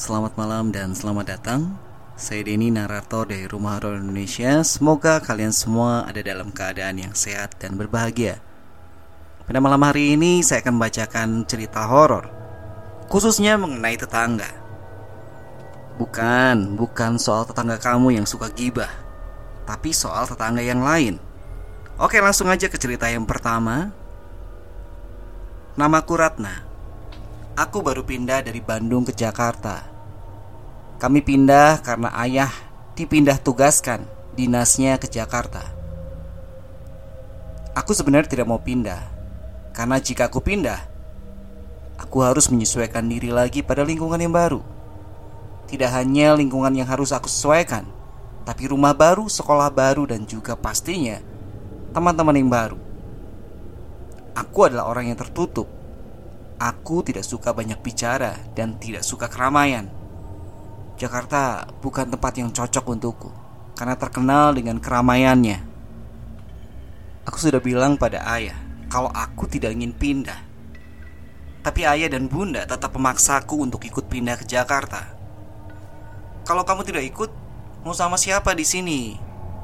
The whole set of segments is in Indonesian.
Selamat malam dan selamat datang. Saya Denny narator dari Rumah Horor Indonesia. Semoga kalian semua ada dalam keadaan yang sehat dan berbahagia. Pada malam hari ini saya akan membacakan cerita horor, khususnya mengenai tetangga. Bukan, bukan soal tetangga kamu yang suka gibah, tapi soal tetangga yang lain. Oke, langsung aja ke cerita yang pertama. Namaku Ratna. Aku baru pindah dari Bandung ke Jakarta. Kami pindah karena ayah dipindah tugaskan dinasnya ke Jakarta. Aku sebenarnya tidak mau pindah, karena jika aku pindah, aku harus menyesuaikan diri lagi pada lingkungan yang baru. Tidak hanya lingkungan yang harus aku sesuaikan, tapi rumah baru, sekolah baru, dan juga pastinya teman-teman yang baru. Aku adalah orang yang tertutup Aku tidak suka banyak bicara dan tidak suka keramaian. Jakarta bukan tempat yang cocok untukku karena terkenal dengan keramaiannya. Aku sudah bilang pada ayah kalau aku tidak ingin pindah. Tapi ayah dan bunda tetap memaksaku untuk ikut pindah ke Jakarta. Kalau kamu tidak ikut, mau sama siapa di sini?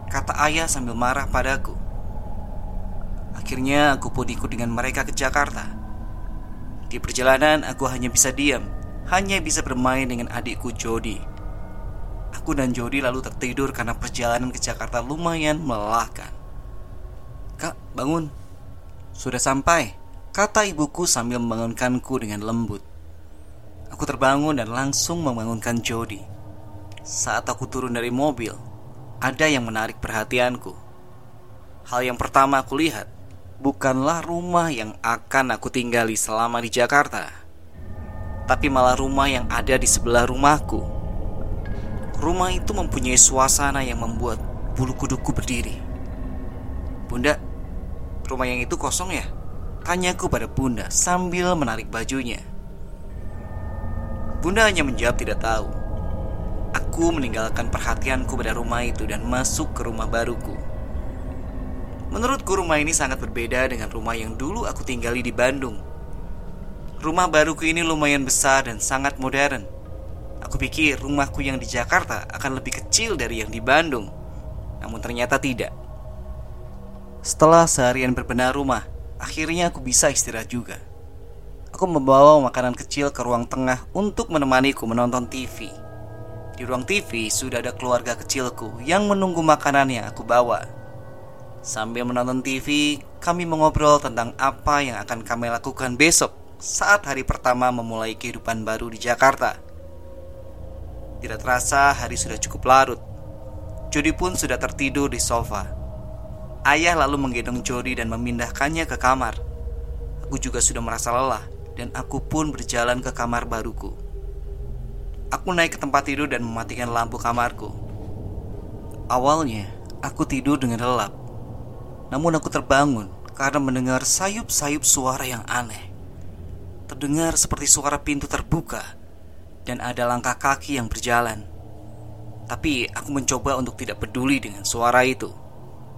Kata ayah sambil marah padaku. Akhirnya aku pun ikut dengan mereka ke Jakarta. Di perjalanan aku hanya bisa diam Hanya bisa bermain dengan adikku Jody Aku dan Jody lalu tertidur karena perjalanan ke Jakarta lumayan melelahkan. Kak, bangun. Sudah sampai Kata ibuku sambil membangunkanku dengan lembut. Aku terbangun dan langsung membangunkan Jody. Saat aku turun dari mobil Ada yang menarik perhatianku. Hal yang pertama aku lihat bukanlah rumah yang akan aku tinggali selama di Jakarta, tapi malah rumah yang ada di sebelah rumahku. Rumah itu mempunyai suasana yang membuat bulu kuduku berdiri. Bunda, rumah yang itu kosong ya? Tanyaku pada bunda sambil menarik bajunya. Bunda hanya menjawab tidak tahu. Aku meninggalkan perhatianku pada rumah itu dan masuk ke rumah baruku. Menurutku rumah ini sangat berbeda dengan rumah yang dulu aku tinggali di Bandung. Rumah baruku ini lumayan besar dan sangat modern. Aku pikir rumahku yang di Jakarta akan lebih kecil dari yang di Bandung. Namun ternyata tidak. Setelah seharian berbenah rumah, akhirnya aku bisa istirahat juga. Aku membawa makanan kecil ke ruang tengah untuk menemaniku menonton TV. Di ruang TV sudah ada keluarga kecilku yang menunggu makanan yang aku bawa. Sambil menonton TV, kami mengobrol tentang apa yang akan kami lakukan besok saat hari pertama memulai kehidupan baru di Jakarta. Tidak terasa hari sudah cukup larut. Jody pun sudah tertidur di sofa. Ayah lalu menggendong Jody dan memindahkannya ke kamar. Aku juga sudah merasa lelah dan aku pun berjalan ke kamar baruku. Aku naik ke tempat tidur dan mematikan lampu kamarku. Awalnya, aku tidur dengan lelap. Namun aku terbangun karena mendengar sayup-sayup suara yang aneh. Terdengar seperti suara pintu terbuka dan ada langkah kaki yang berjalan. Tapi aku mencoba untuk tidak peduli dengan suara itu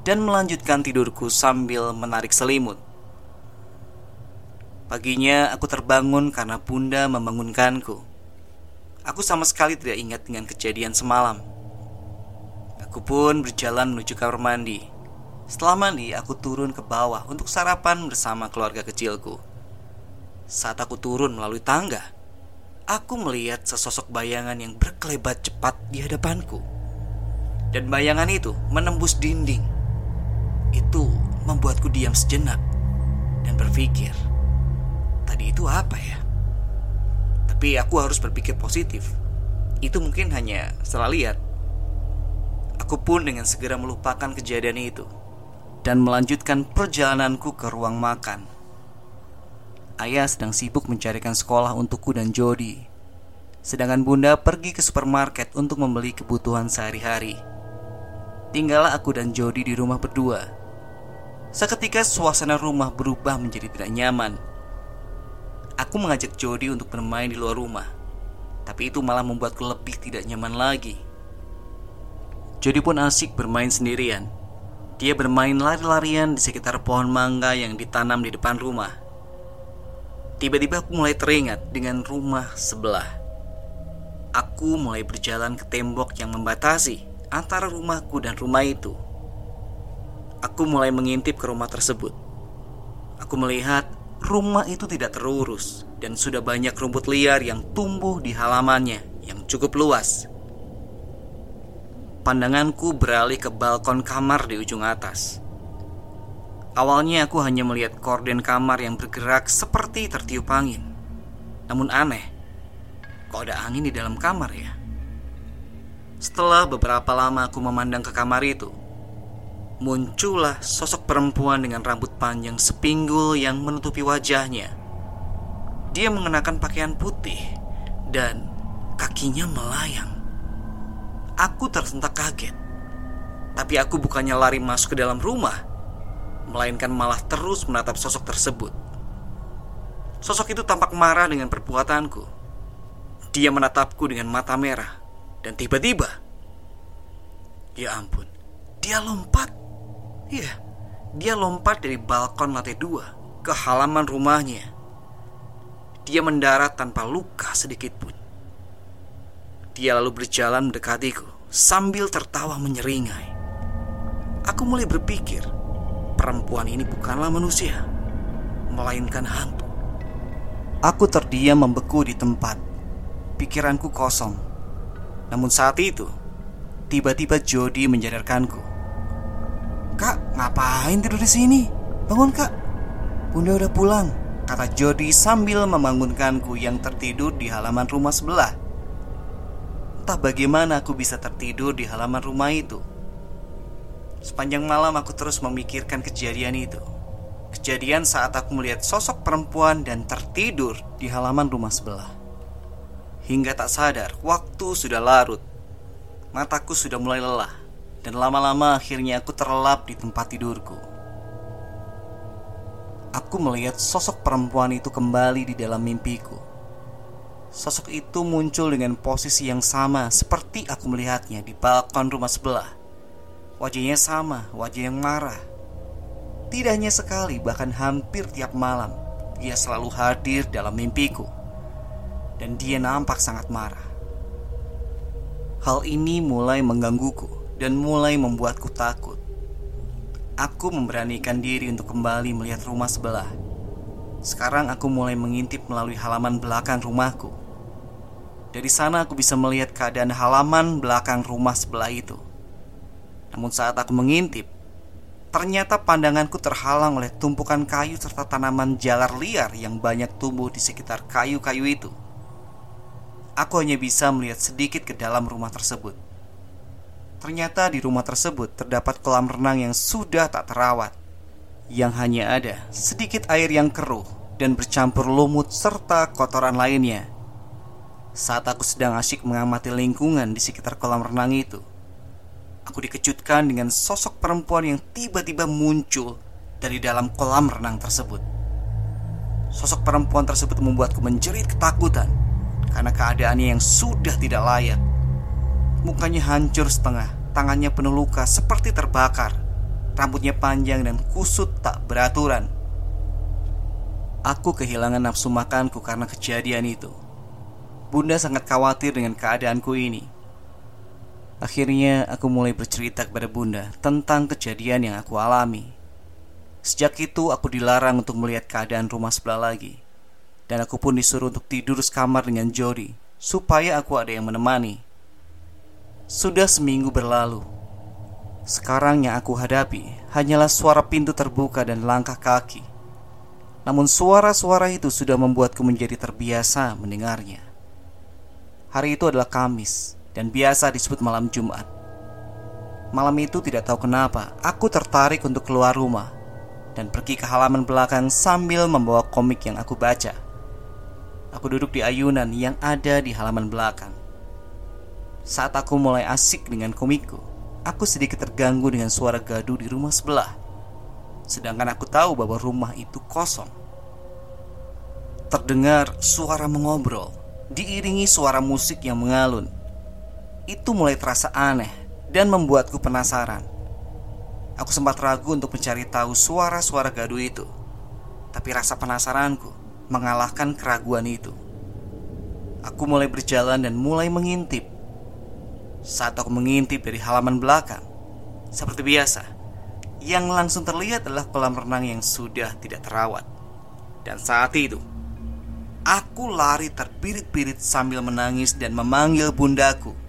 dan melanjutkan tidurku sambil menarik selimut. Paginya aku terbangun karena bunda membangunkanku. Aku sama sekali tidak ingat dengan kejadian semalam. Aku pun berjalan menuju kamar mandi setelah mandi, aku turun ke bawah untuk sarapan bersama keluarga kecilku. Saat aku turun melalui tangga, aku melihat sesosok bayangan yang berkelebat cepat di hadapanku. Dan bayangan itu menembus dinding. Itu membuatku diam sejenak dan berpikir, tadi itu apa ya? Tapi aku harus berpikir positif. Itu mungkin hanya salah lihat. Aku pun dengan segera melupakan kejadian itu dan melanjutkan perjalananku ke ruang makan. Ayah sedang sibuk mencarikan sekolah untukku dan Jody. Sedangkan bunda pergi ke supermarket untuk membeli kebutuhan sehari-hari. Tinggallah aku dan Jody di rumah berdua. Seketika suasana rumah berubah menjadi tidak nyaman. Aku mengajak Jody untuk bermain di luar rumah. Tapi itu malah membuatku lebih tidak nyaman lagi. Jody pun asik bermain sendirian. Dia bermain lari-larian di sekitar pohon mangga yang ditanam di depan rumah. Tiba-tiba aku mulai teringat dengan rumah sebelah. Aku mulai berjalan ke tembok yang membatasi antara rumahku dan rumah itu. Aku mulai mengintip ke rumah tersebut. Aku melihat rumah itu tidak terurus dan sudah banyak rumput liar yang tumbuh di halamannya yang cukup luas. Pandanganku beralih ke balkon kamar di ujung atas. Awalnya aku hanya melihat korden kamar yang bergerak seperti tertiup angin. Namun aneh, kok ada angin di dalam kamar ya? Setelah beberapa lama aku memandang ke kamar itu, muncullah sosok perempuan dengan rambut panjang sepinggul yang menutupi wajahnya. Dia mengenakan pakaian putih dan kakinya melayang. Aku tersentak kaget. Tapi aku bukannya lari masuk ke dalam rumah, melainkan malah terus menatap sosok tersebut. Sosok itu tampak marah dengan perbuatanku. Dia menatapku dengan mata merah dan tiba-tiba Ya ampun, dia lompat Iya, dia lompat dari balkon lantai dua ke halaman rumahnya. Dia mendarat tanpa luka sedikit pun. Dia lalu berjalan mendekatiku sambil tertawa menyeringai. Aku mulai berpikir, perempuan ini bukanlah manusia, melainkan hantu. Aku terdiam membeku di tempat. Pikiranku kosong. Namun saat itu, tiba-tiba Jody menyadarkanku Kak, ngapain tidur di sini? Bangun kak Bunda udah pulang Kata Jody sambil membangunkanku yang tertidur di halaman rumah sebelah Entah bagaimana aku bisa tertidur di halaman rumah itu Sepanjang malam aku terus memikirkan kejadian itu Kejadian saat aku melihat sosok perempuan dan tertidur di halaman rumah sebelah Hingga tak sadar, waktu sudah larut Mataku sudah mulai lelah dan lama-lama akhirnya aku terlelap di tempat tidurku. Aku melihat sosok perempuan itu kembali di dalam mimpiku. Sosok itu muncul dengan posisi yang sama seperti aku melihatnya di balkon rumah sebelah. Wajahnya sama, wajah yang marah. Tidak hanya sekali, bahkan hampir tiap malam, dia selalu hadir dalam mimpiku. Dan dia nampak sangat marah. Hal ini mulai menggangguku dan mulai membuatku takut. Aku memberanikan diri untuk kembali melihat rumah sebelah. Sekarang aku mulai mengintip melalui halaman belakang rumahku. Dari sana aku bisa melihat keadaan halaman belakang rumah sebelah itu. Namun saat aku mengintip, ternyata pandanganku terhalang oleh tumpukan kayu serta tanaman jalar liar yang banyak tumbuh di sekitar kayu-kayu itu. Aku hanya bisa melihat sedikit ke dalam rumah tersebut. Ternyata di rumah tersebut terdapat kolam renang yang sudah tak terawat Yang hanya ada sedikit air yang keruh dan bercampur lumut serta kotoran lainnya Saat aku sedang asyik mengamati lingkungan di sekitar kolam renang itu Aku dikejutkan dengan sosok perempuan yang tiba-tiba muncul dari dalam kolam renang tersebut Sosok perempuan tersebut membuatku menjerit ketakutan Karena keadaannya yang sudah tidak layak Mukanya hancur setengah, tangannya penuh luka seperti terbakar. Rambutnya panjang dan kusut tak beraturan. Aku kehilangan nafsu makanku karena kejadian itu. Bunda sangat khawatir dengan keadaanku ini. Akhirnya aku mulai bercerita kepada Bunda tentang kejadian yang aku alami. Sejak itu aku dilarang untuk melihat keadaan rumah sebelah lagi. Dan aku pun disuruh untuk tidur sekamar dengan Jody supaya aku ada yang menemani. Sudah seminggu berlalu. Sekarang yang aku hadapi hanyalah suara pintu terbuka dan langkah kaki. Namun suara-suara itu sudah membuatku menjadi terbiasa mendengarnya. Hari itu adalah Kamis dan biasa disebut malam Jumat. Malam itu tidak tahu kenapa aku tertarik untuk keluar rumah dan pergi ke halaman belakang sambil membawa komik yang aku baca. Aku duduk di ayunan yang ada di halaman belakang. Saat aku mulai asik dengan komikku, aku sedikit terganggu dengan suara gaduh di rumah sebelah. Sedangkan aku tahu bahwa rumah itu kosong. Terdengar suara mengobrol, diiringi suara musik yang mengalun. Itu mulai terasa aneh dan membuatku penasaran. Aku sempat ragu untuk mencari tahu suara-suara gaduh itu. Tapi rasa penasaranku mengalahkan keraguan itu. Aku mulai berjalan dan mulai mengintip. Saat aku mengintip dari halaman belakang, seperti biasa, yang langsung terlihat adalah kolam renang yang sudah tidak terawat. Dan saat itu, aku lari terpirit-pirit sambil menangis dan memanggil bundaku.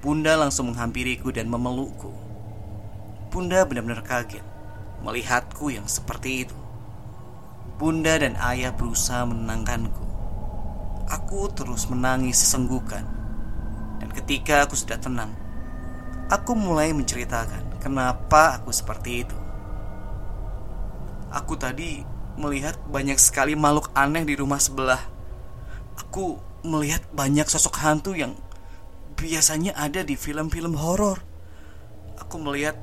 Bunda langsung menghampiriku dan memelukku. Bunda benar-benar kaget melihatku yang seperti itu. Bunda dan ayah berusaha menenangkanku. Aku terus menangis sesenggukan. Dan ketika aku sudah tenang, aku mulai menceritakan kenapa aku seperti itu. Aku tadi melihat banyak sekali makhluk aneh di rumah sebelah. Aku melihat banyak sosok hantu yang biasanya ada di film-film horor. Aku melihat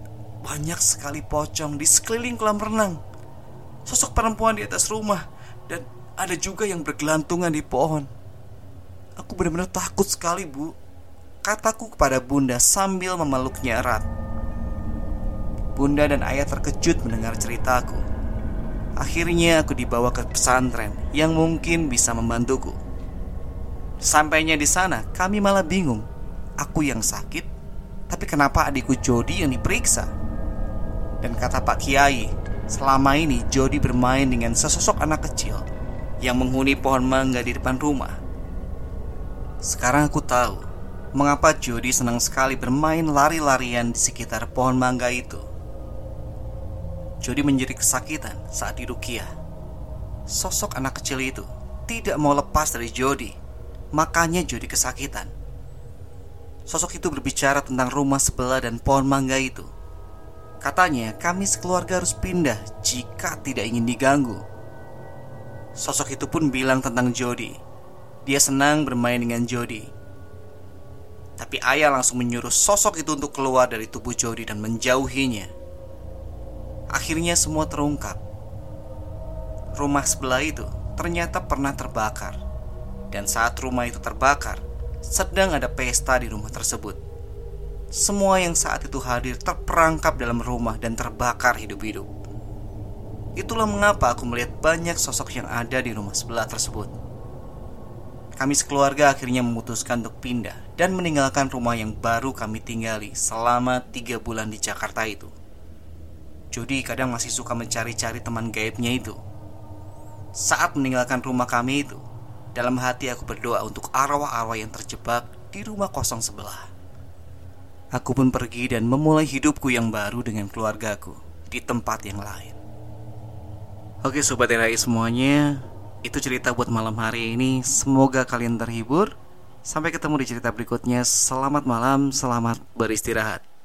banyak sekali pocong di sekeliling kolam renang. Sosok perempuan di atas rumah dan ada juga yang bergelantungan di pohon. Aku benar-benar takut sekali, Bu. Kataku kepada Bunda sambil memeluknya erat. Bunda dan ayah terkejut mendengar ceritaku. Akhirnya aku dibawa ke pesantren yang mungkin bisa membantuku. Sampainya di sana, kami malah bingung. Aku yang sakit, tapi kenapa adikku Jody yang diperiksa? Dan kata Pak Kiai, selama ini Jody bermain dengan sesosok anak kecil yang menghuni pohon mangga di depan rumah. Sekarang aku tahu mengapa Jody senang sekali bermain lari-larian di sekitar pohon mangga itu. Jody menjadi kesakitan saat dirukiah. Sosok anak kecil itu tidak mau lepas dari Jody, makanya Jody kesakitan. Sosok itu berbicara tentang rumah sebelah dan pohon mangga itu. Katanya kami sekeluarga harus pindah jika tidak ingin diganggu. Sosok itu pun bilang tentang Jody. Dia senang bermain dengan Jody. Tapi ayah langsung menyuruh sosok itu untuk keluar dari tubuh Jody dan menjauhinya. Akhirnya semua terungkap. Rumah sebelah itu ternyata pernah terbakar. Dan saat rumah itu terbakar, sedang ada pesta di rumah tersebut. Semua yang saat itu hadir terperangkap dalam rumah dan terbakar hidup-hidup. Itulah mengapa aku melihat banyak sosok yang ada di rumah sebelah tersebut. Kami sekeluarga akhirnya memutuskan untuk pindah dan meninggalkan rumah yang baru kami tinggali selama tiga bulan di Jakarta itu. Jody kadang masih suka mencari-cari teman gaibnya itu. Saat meninggalkan rumah kami itu, dalam hati aku berdoa untuk arwah-arwah yang terjebak di rumah kosong sebelah. Aku pun pergi dan memulai hidupku yang baru dengan keluargaku di tempat yang lain. Oke sobat RAI semuanya, itu cerita buat malam hari ini. Semoga kalian terhibur. Sampai ketemu di cerita berikutnya. Selamat malam, selamat beristirahat.